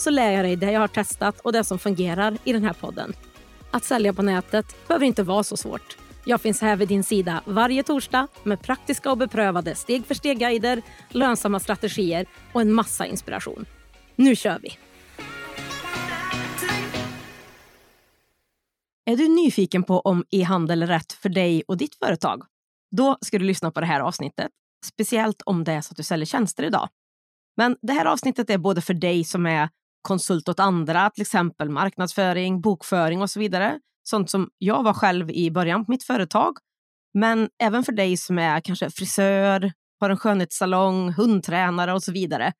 så lär jag dig det jag har testat och det som fungerar i den här podden. Att sälja på nätet behöver inte vara så svårt. Jag finns här vid din sida varje torsdag med praktiska och beprövade steg för steg-guider, lönsamma strategier och en massa inspiration. Nu kör vi! Är du nyfiken på om e-handel är rätt för dig och ditt företag? Då ska du lyssna på det här avsnittet. Speciellt om det är så att du säljer tjänster idag. Men det här avsnittet är både för dig som är konsult åt andra, till exempel marknadsföring, bokföring och så vidare. Sånt som jag var själv i början på mitt företag. Men även för dig som är kanske frisör, har en skönhetssalong, hundtränare och så vidare.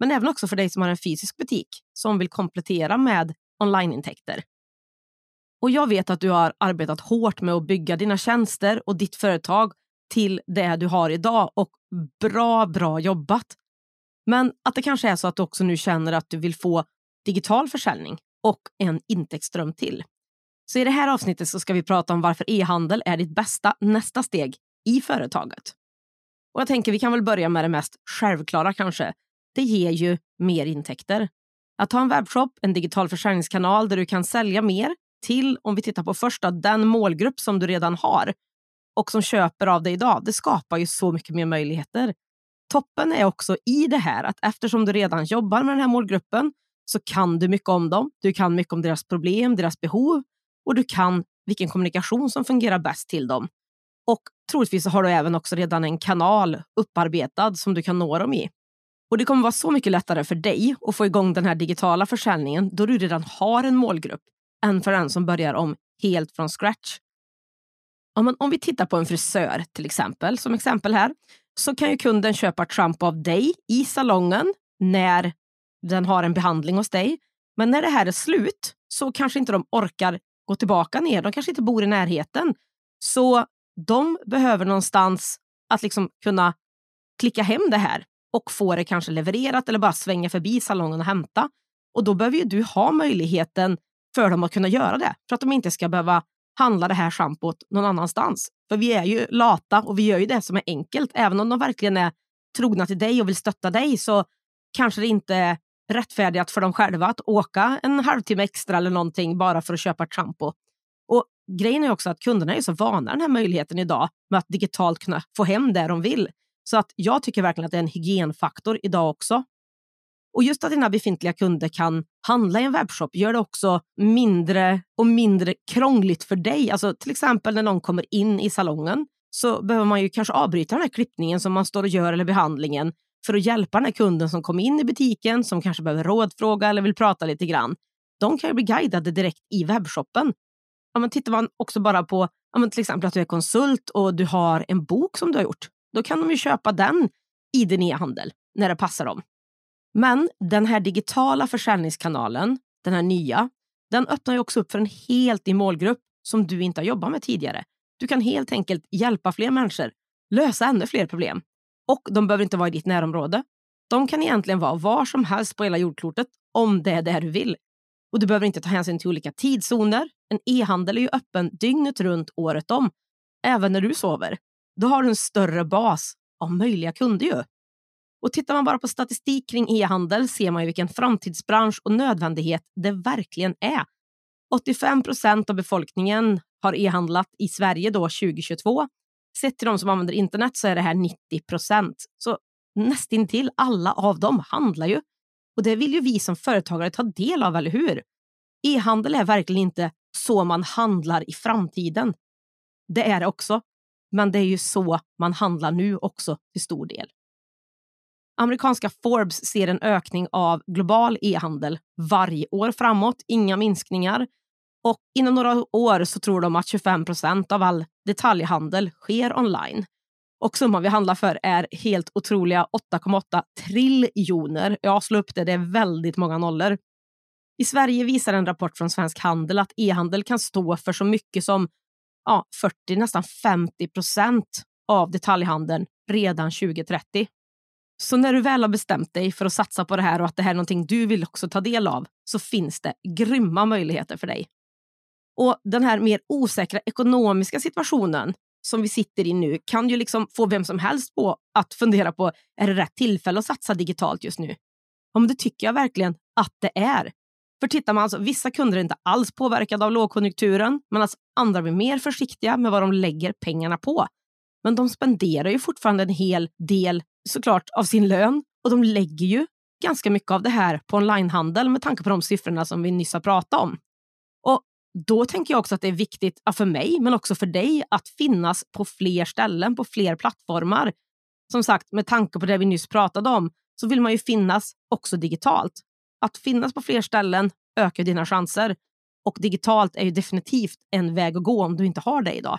Men även också för dig som har en fysisk butik som vill komplettera med onlineintäkter. Och jag vet att du har arbetat hårt med att bygga dina tjänster och ditt företag till det du har idag och bra, bra jobbat. Men att det kanske är så att du också nu känner att du vill få digital försäljning och en intäktsström till. Så i det här avsnittet så ska vi prata om varför e-handel är ditt bästa nästa steg i företaget. Och jag tänker vi kan väl börja med det mest självklara kanske. Det ger ju mer intäkter. Att ha en webbshop, en digital försäljningskanal där du kan sälja mer till, om vi tittar på första, den målgrupp som du redan har och som köper av dig idag, det skapar ju så mycket mer möjligheter. Toppen är också i det här att eftersom du redan jobbar med den här målgruppen så kan du mycket om dem. Du kan mycket om deras problem, deras behov och du kan vilken kommunikation som fungerar bäst till dem. Och troligtvis har du även också redan en kanal upparbetad som du kan nå dem i. Och Det kommer vara så mycket lättare för dig att få igång den här digitala försäljningen då du redan har en målgrupp än för den som börjar om helt från scratch. Om, om vi tittar på en frisör till exempel, som exempel här, så kan ju kunden köpa Trump av dig i salongen när den har en behandling hos dig. Men när det här är slut så kanske inte de orkar gå tillbaka ner. De kanske inte bor i närheten. Så de behöver någonstans att liksom kunna klicka hem det här och få det kanske levererat eller bara svänga förbi salongen och hämta. Och då behöver ju du ha möjligheten för dem att kunna göra det. För att de inte ska behöva handla det här schampot någon annanstans. För vi är ju lata och vi gör ju det som är enkelt. Även om de verkligen är trogna till dig och vill stötta dig så kanske det inte är rättfärdigt för dem själva att åka en halvtimme extra eller någonting bara för att köpa ett schampo. Och grejen är också att kunderna är så vana den här möjligheten idag med att digitalt kunna få hem det de vill. Så att jag tycker verkligen att det är en hygienfaktor idag också. Och just att dina befintliga kunder kan handla i en webbshop gör det också mindre och mindre krångligt för dig. Alltså till exempel när någon kommer in i salongen så behöver man ju kanske avbryta den här klippningen som man står och gör eller behandlingen för att hjälpa den här kunden som kom in i butiken som kanske behöver rådfråga eller vill prata lite grann. De kan ju bli guidade direkt i webbshoppen. Ja, men tittar man också bara på ja, men till exempel att du är konsult och du har en bok som du har gjort, då kan de ju köpa den i din e-handel när det passar dem. Men den här digitala försäljningskanalen, den här nya, den öppnar ju också upp för en helt ny målgrupp som du inte har jobbat med tidigare. Du kan helt enkelt hjälpa fler människor, lösa ännu fler problem. Och de behöver inte vara i ditt närområde. De kan egentligen vara var som helst på hela jordklotet om det är det du vill. Och du behöver inte ta hänsyn till olika tidszoner. En e-handel är ju öppen dygnet runt året om, även när du sover. Då har du en större bas av möjliga kunder ju. Och tittar man bara på statistik kring e-handel ser man ju vilken framtidsbransch och nödvändighet det verkligen är. 85 procent av befolkningen har e-handlat i Sverige då 2022. Sett till de som använder internet så är det här 90 procent. Så nästintill alla av dem handlar ju. Och det vill ju vi som företagare ta del av, eller hur? E-handel är verkligen inte så man handlar i framtiden. Det är det också. Men det är ju så man handlar nu också till stor del. Amerikanska Forbes ser en ökning av global e-handel varje år framåt, inga minskningar. Och inom några år så tror de att 25 procent av all detaljhandel sker online. Och summan vi handlar för är helt otroliga 8,8 triljoner. Jag slår upp det, det är väldigt många nollor. I Sverige visar en rapport från Svensk Handel att e-handel kan stå för så mycket som ja, 40, nästan 50 procent av detaljhandeln redan 2030. Så när du väl har bestämt dig för att satsa på det här och att det här är någonting du vill också ta del av så finns det grymma möjligheter för dig. Och den här mer osäkra ekonomiska situationen som vi sitter i nu kan ju liksom få vem som helst på att fundera på, är det rätt tillfälle att satsa digitalt just nu? Ja, men det tycker jag verkligen att det är. För tittar man, alltså, vissa kunder är inte alls påverkade av lågkonjunkturen, men alltså, andra blir mer försiktiga med vad de lägger pengarna på. Men de spenderar ju fortfarande en hel del såklart av sin lön och de lägger ju ganska mycket av det här på onlinehandel med tanke på de siffrorna som vi nyss har pratat om. Och då tänker jag också att det är viktigt för mig, men också för dig, att finnas på fler ställen, på fler plattformar. Som sagt, med tanke på det vi nyss pratade om, så vill man ju finnas också digitalt. Att finnas på fler ställen ökar dina chanser. Och digitalt är ju definitivt en väg att gå om du inte har det idag.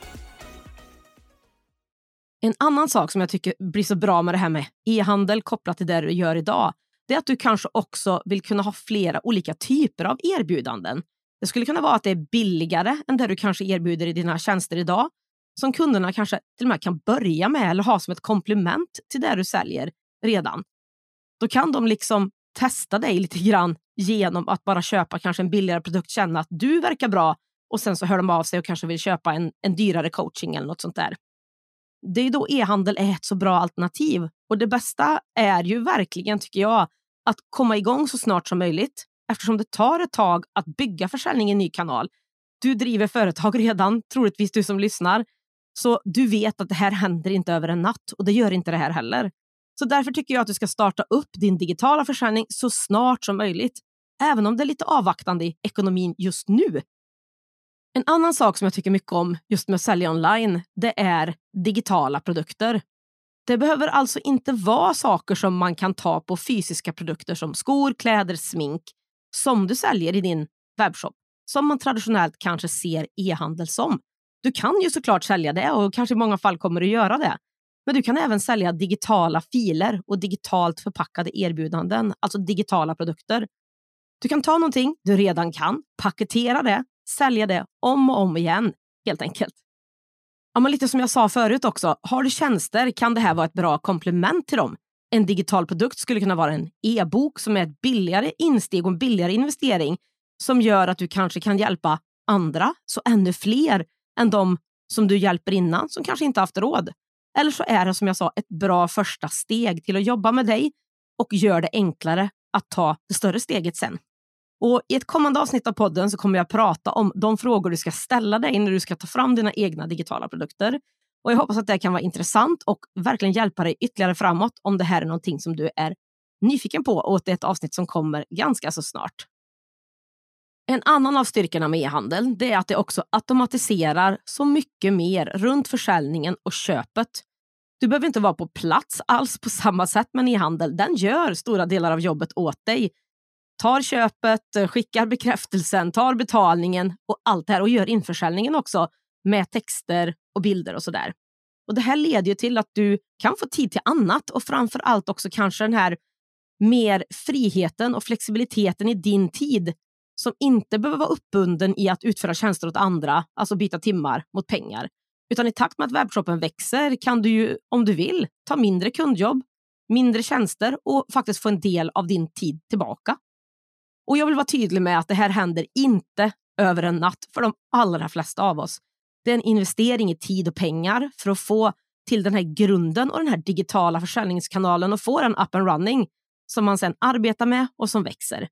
En annan sak som jag tycker blir så bra med det här med e-handel kopplat till det du gör idag, det är att du kanske också vill kunna ha flera olika typer av erbjudanden. Det skulle kunna vara att det är billigare än det du kanske erbjuder i dina tjänster idag, som kunderna kanske till och med kan börja med eller ha som ett komplement till det du säljer redan. Då kan de liksom testa dig lite grann genom att bara köpa kanske en billigare produkt, känna att du verkar bra och sen så hör de av sig och kanske vill köpa en, en dyrare coaching eller något sånt där det är då e-handel är ett så bra alternativ. Och det bästa är ju verkligen, tycker jag, att komma igång så snart som möjligt eftersom det tar ett tag att bygga försäljning i en ny kanal. Du driver företag redan, troligtvis du som lyssnar. Så du vet att det här händer inte över en natt och det gör inte det här heller. Så därför tycker jag att du ska starta upp din digitala försäljning så snart som möjligt. Även om det är lite avvaktande i ekonomin just nu. En annan sak som jag tycker mycket om just med att sälja online, det är digitala produkter. Det behöver alltså inte vara saker som man kan ta på fysiska produkter som skor, kläder, smink som du säljer i din webbshop, som man traditionellt kanske ser e-handel som. Du kan ju såklart sälja det och kanske i många fall kommer du göra det. Men du kan även sälja digitala filer och digitalt förpackade erbjudanden, alltså digitala produkter. Du kan ta någonting du redan kan, paketera det sälja det om och om igen, helt enkelt. Ja, men lite som jag sa förut också, har du tjänster kan det här vara ett bra komplement till dem. En digital produkt skulle kunna vara en e-bok som är ett billigare insteg och en billigare investering som gör att du kanske kan hjälpa andra, så ännu fler än de som du hjälper innan som kanske inte haft råd. Eller så är det som jag sa ett bra första steg till att jobba med dig och gör det enklare att ta det större steget sen. Och I ett kommande avsnitt av podden så kommer jag prata om de frågor du ska ställa dig när du ska ta fram dina egna digitala produkter. Och Jag hoppas att det kan vara intressant och verkligen hjälpa dig ytterligare framåt om det här är någonting som du är nyfiken på och att det är ett avsnitt som kommer ganska så snart. En annan av styrkorna med e-handel är att det också automatiserar så mycket mer runt försäljningen och köpet. Du behöver inte vara på plats alls på samma sätt med e-handel. Den gör stora delar av jobbet åt dig tar köpet, eh, skickar bekräftelsen, tar betalningen och allt det här och gör införsäljningen också med texter och bilder och sådär. Och Det här leder ju till att du kan få tid till annat och framför allt också kanske den här mer friheten och flexibiliteten i din tid som inte behöver vara uppbunden i att utföra tjänster åt andra, alltså byta timmar mot pengar. Utan i takt med att webbshoppen växer kan du ju, om du vill, ta mindre kundjobb, mindre tjänster och faktiskt få en del av din tid tillbaka. Och jag vill vara tydlig med att det här händer inte över en natt för de allra flesta av oss. Det är en investering i tid och pengar för att få till den här grunden och den här digitala försäljningskanalen och få den up and running som man sedan arbetar med och som växer.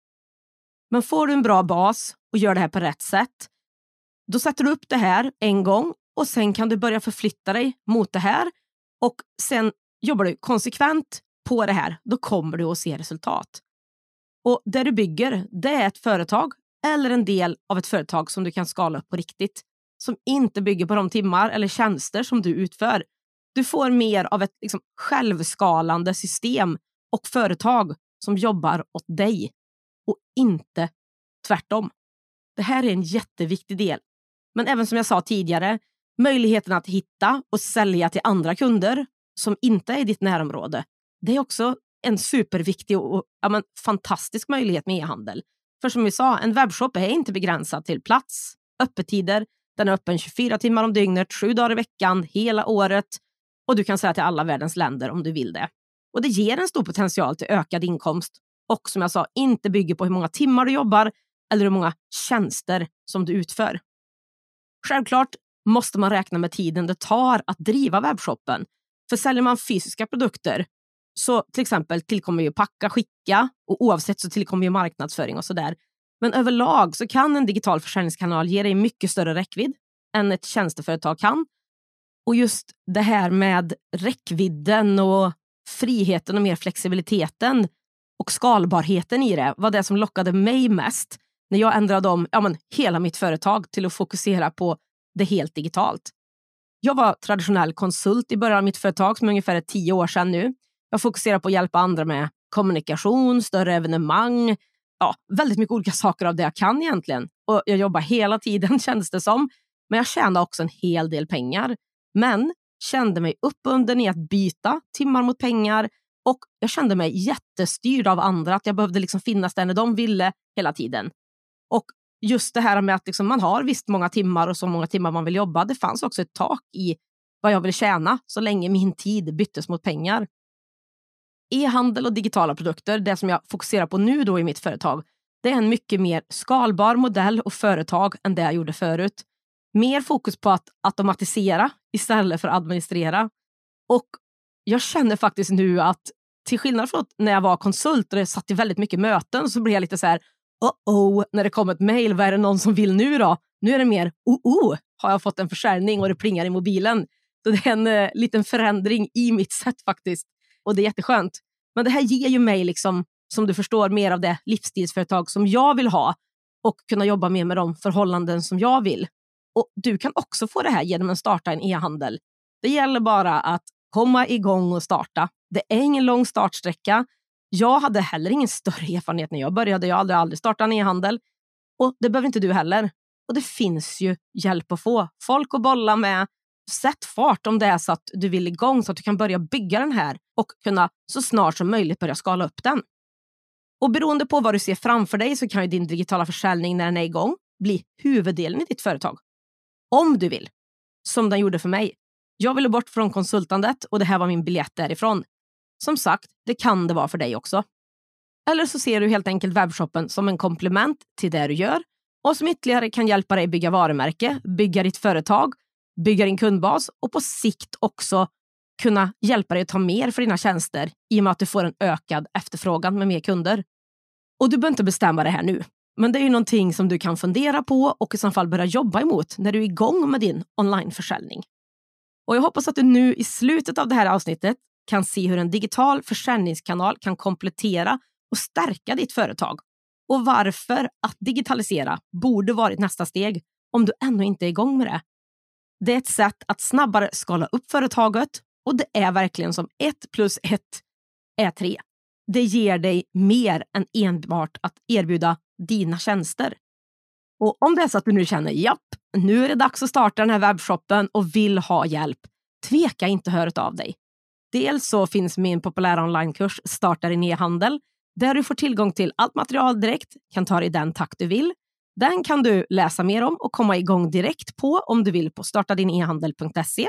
Men får du en bra bas och gör det här på rätt sätt, då sätter du upp det här en gång och sen kan du börja förflytta dig mot det här och sen jobbar du konsekvent på det här. Då kommer du att se resultat. Och det du bygger, det är ett företag eller en del av ett företag som du kan skala upp på riktigt. Som inte bygger på de timmar eller tjänster som du utför. Du får mer av ett liksom, självskalande system och företag som jobbar åt dig och inte tvärtom. Det här är en jätteviktig del. Men även som jag sa tidigare, möjligheten att hitta och sälja till andra kunder som inte är i ditt närområde. Det är också en superviktig och ja, men, fantastisk möjlighet med e-handel. För som vi sa, en webbshop är inte begränsad till plats, öppettider. Den är öppen 24 timmar om dygnet, sju dagar i veckan, hela året. Och du kan säga till alla världens länder om du vill det. Och det ger en stor potential till ökad inkomst och som jag sa, inte bygger på hur många timmar du jobbar eller hur många tjänster som du utför. Självklart måste man räkna med tiden det tar att driva webbshoppen. För säljer man fysiska produkter så till exempel tillkommer ju packa, skicka och oavsett så tillkommer ju marknadsföring och sådär. Men överlag så kan en digital försäljningskanal ge dig mycket större räckvidd än ett tjänsteföretag kan. Och just det här med räckvidden och friheten och mer flexibiliteten och skalbarheten i det var det som lockade mig mest när jag ändrade om ja, men, hela mitt företag till att fokusera på det helt digitalt. Jag var traditionell konsult i början av mitt företag som ungefär är tio år sedan nu. Jag fokuserar på att hjälpa andra med kommunikation, större evenemang, ja, väldigt mycket olika saker av det jag kan egentligen. Och jag jobbar hela tiden kändes det som. Men jag tjänar också en hel del pengar. Men kände mig uppbunden i att byta timmar mot pengar och jag kände mig jättestyrd av andra, att jag behövde liksom finnas där när de ville hela tiden. Och just det här med att liksom man har visst många timmar och så många timmar man vill jobba. Det fanns också ett tak i vad jag vill tjäna så länge min tid byttes mot pengar. E-handel och digitala produkter, det som jag fokuserar på nu då i mitt företag, det är en mycket mer skalbar modell och företag än det jag gjorde förut. Mer fokus på att automatisera istället för att administrera. Och jag känner faktiskt nu att till skillnad från när jag var konsult och det satt i väldigt mycket möten så blev jag lite så här, oh oh, när det kom ett mejl, vad är det någon som vill nu då? Nu är det mer, oh oh, har jag fått en försäljning och det plingar i mobilen. Så det är en eh, liten förändring i mitt sätt faktiskt. Och det är jätteskönt. Men det här ger ju mig, liksom, som du förstår, mer av det livsstilsföretag som jag vill ha och kunna jobba mer med de förhållanden som jag vill. Och Du kan också få det här genom att starta en e-handel. Det gäller bara att komma igång och starta. Det är ingen lång startsträcka. Jag hade heller ingen större erfarenhet när jag började. Jag hade aldrig startat en e-handel. Och det behöver inte du heller. Och det finns ju hjälp att få. Folk att bolla med. Sätt fart om det är så att du vill igång så att du kan börja bygga den här och kunna så snart som möjligt börja skala upp den. Och beroende på vad du ser framför dig så kan ju din digitala försäljning när den är igång bli huvuddelen i ditt företag. Om du vill. Som den gjorde för mig. Jag ville bort från konsultandet och det här var min biljett därifrån. Som sagt, det kan det vara för dig också. Eller så ser du helt enkelt webbshoppen som en komplement till det du gör och som ytterligare kan hjälpa dig bygga varumärke, bygga ditt företag, bygga din kundbas och på sikt också kunna hjälpa dig att ta mer för dina tjänster i och med att du får en ökad efterfrågan med mer kunder. Och du behöver inte bestämma det här nu, men det är ju någonting som du kan fundera på och i så fall börja jobba emot när du är igång med din onlineförsäljning. Och jag hoppas att du nu i slutet av det här avsnittet kan se hur en digital försäljningskanal kan komplettera och stärka ditt företag och varför att digitalisera borde varit nästa steg om du ännu inte är igång med det. Det är ett sätt att snabbare skala upp företaget och det är verkligen som ett plus ett är tre. Det ger dig mer än enbart att erbjuda dina tjänster. Och om det är så att du nu känner japp, nu är det dags att starta den här webbshoppen och vill ha hjälp, tveka inte höra av dig. Dels så finns min populära onlinekurs Starta din e-handel där du får tillgång till allt material direkt, kan ta det i den takt du vill. Den kan du läsa mer om och komma igång direkt på om du vill på startadinehandel.se.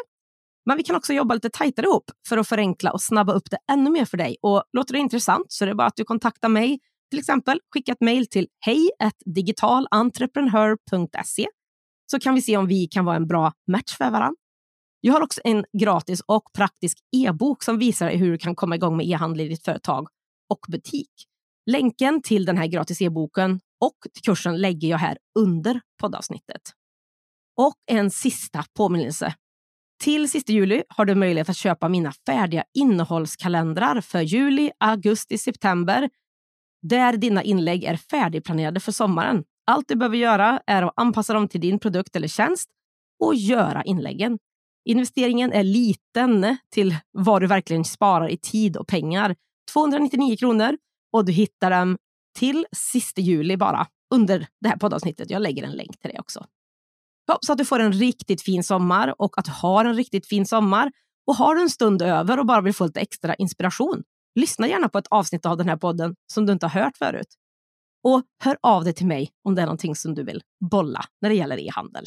Men vi kan också jobba lite tajtare ihop för att förenkla och snabba upp det ännu mer för dig. Och låter det intressant så är det bara att du kontaktar mig. Till exempel skicka ett mejl till hej digitalentreprenör.se så kan vi se om vi kan vara en bra match för varandra. Jag har också en gratis och praktisk e-bok som visar hur du kan komma igång med e-handel i ditt företag och butik. Länken till den här gratis e-boken och till kursen lägger jag här under poddavsnittet. Och en sista påminnelse. Till sista juli har du möjlighet att köpa mina färdiga innehållskalendrar för juli, augusti, september. där dina inlägg är färdigplanerade för sommaren. Allt du behöver göra är att anpassa dem till din produkt eller tjänst och göra inläggen. Investeringen är liten till vad du verkligen sparar i tid och pengar. 299 kronor och du hittar dem till sista juli bara under det här poddavsnittet. Jag lägger en länk till det också. Så att du får en riktigt fin sommar och att du har en riktigt fin sommar. Och har du en stund över och bara vill få lite extra inspiration, lyssna gärna på ett avsnitt av den här podden som du inte har hört förut. Och hör av dig till mig om det är någonting som du vill bolla när det gäller e-handel.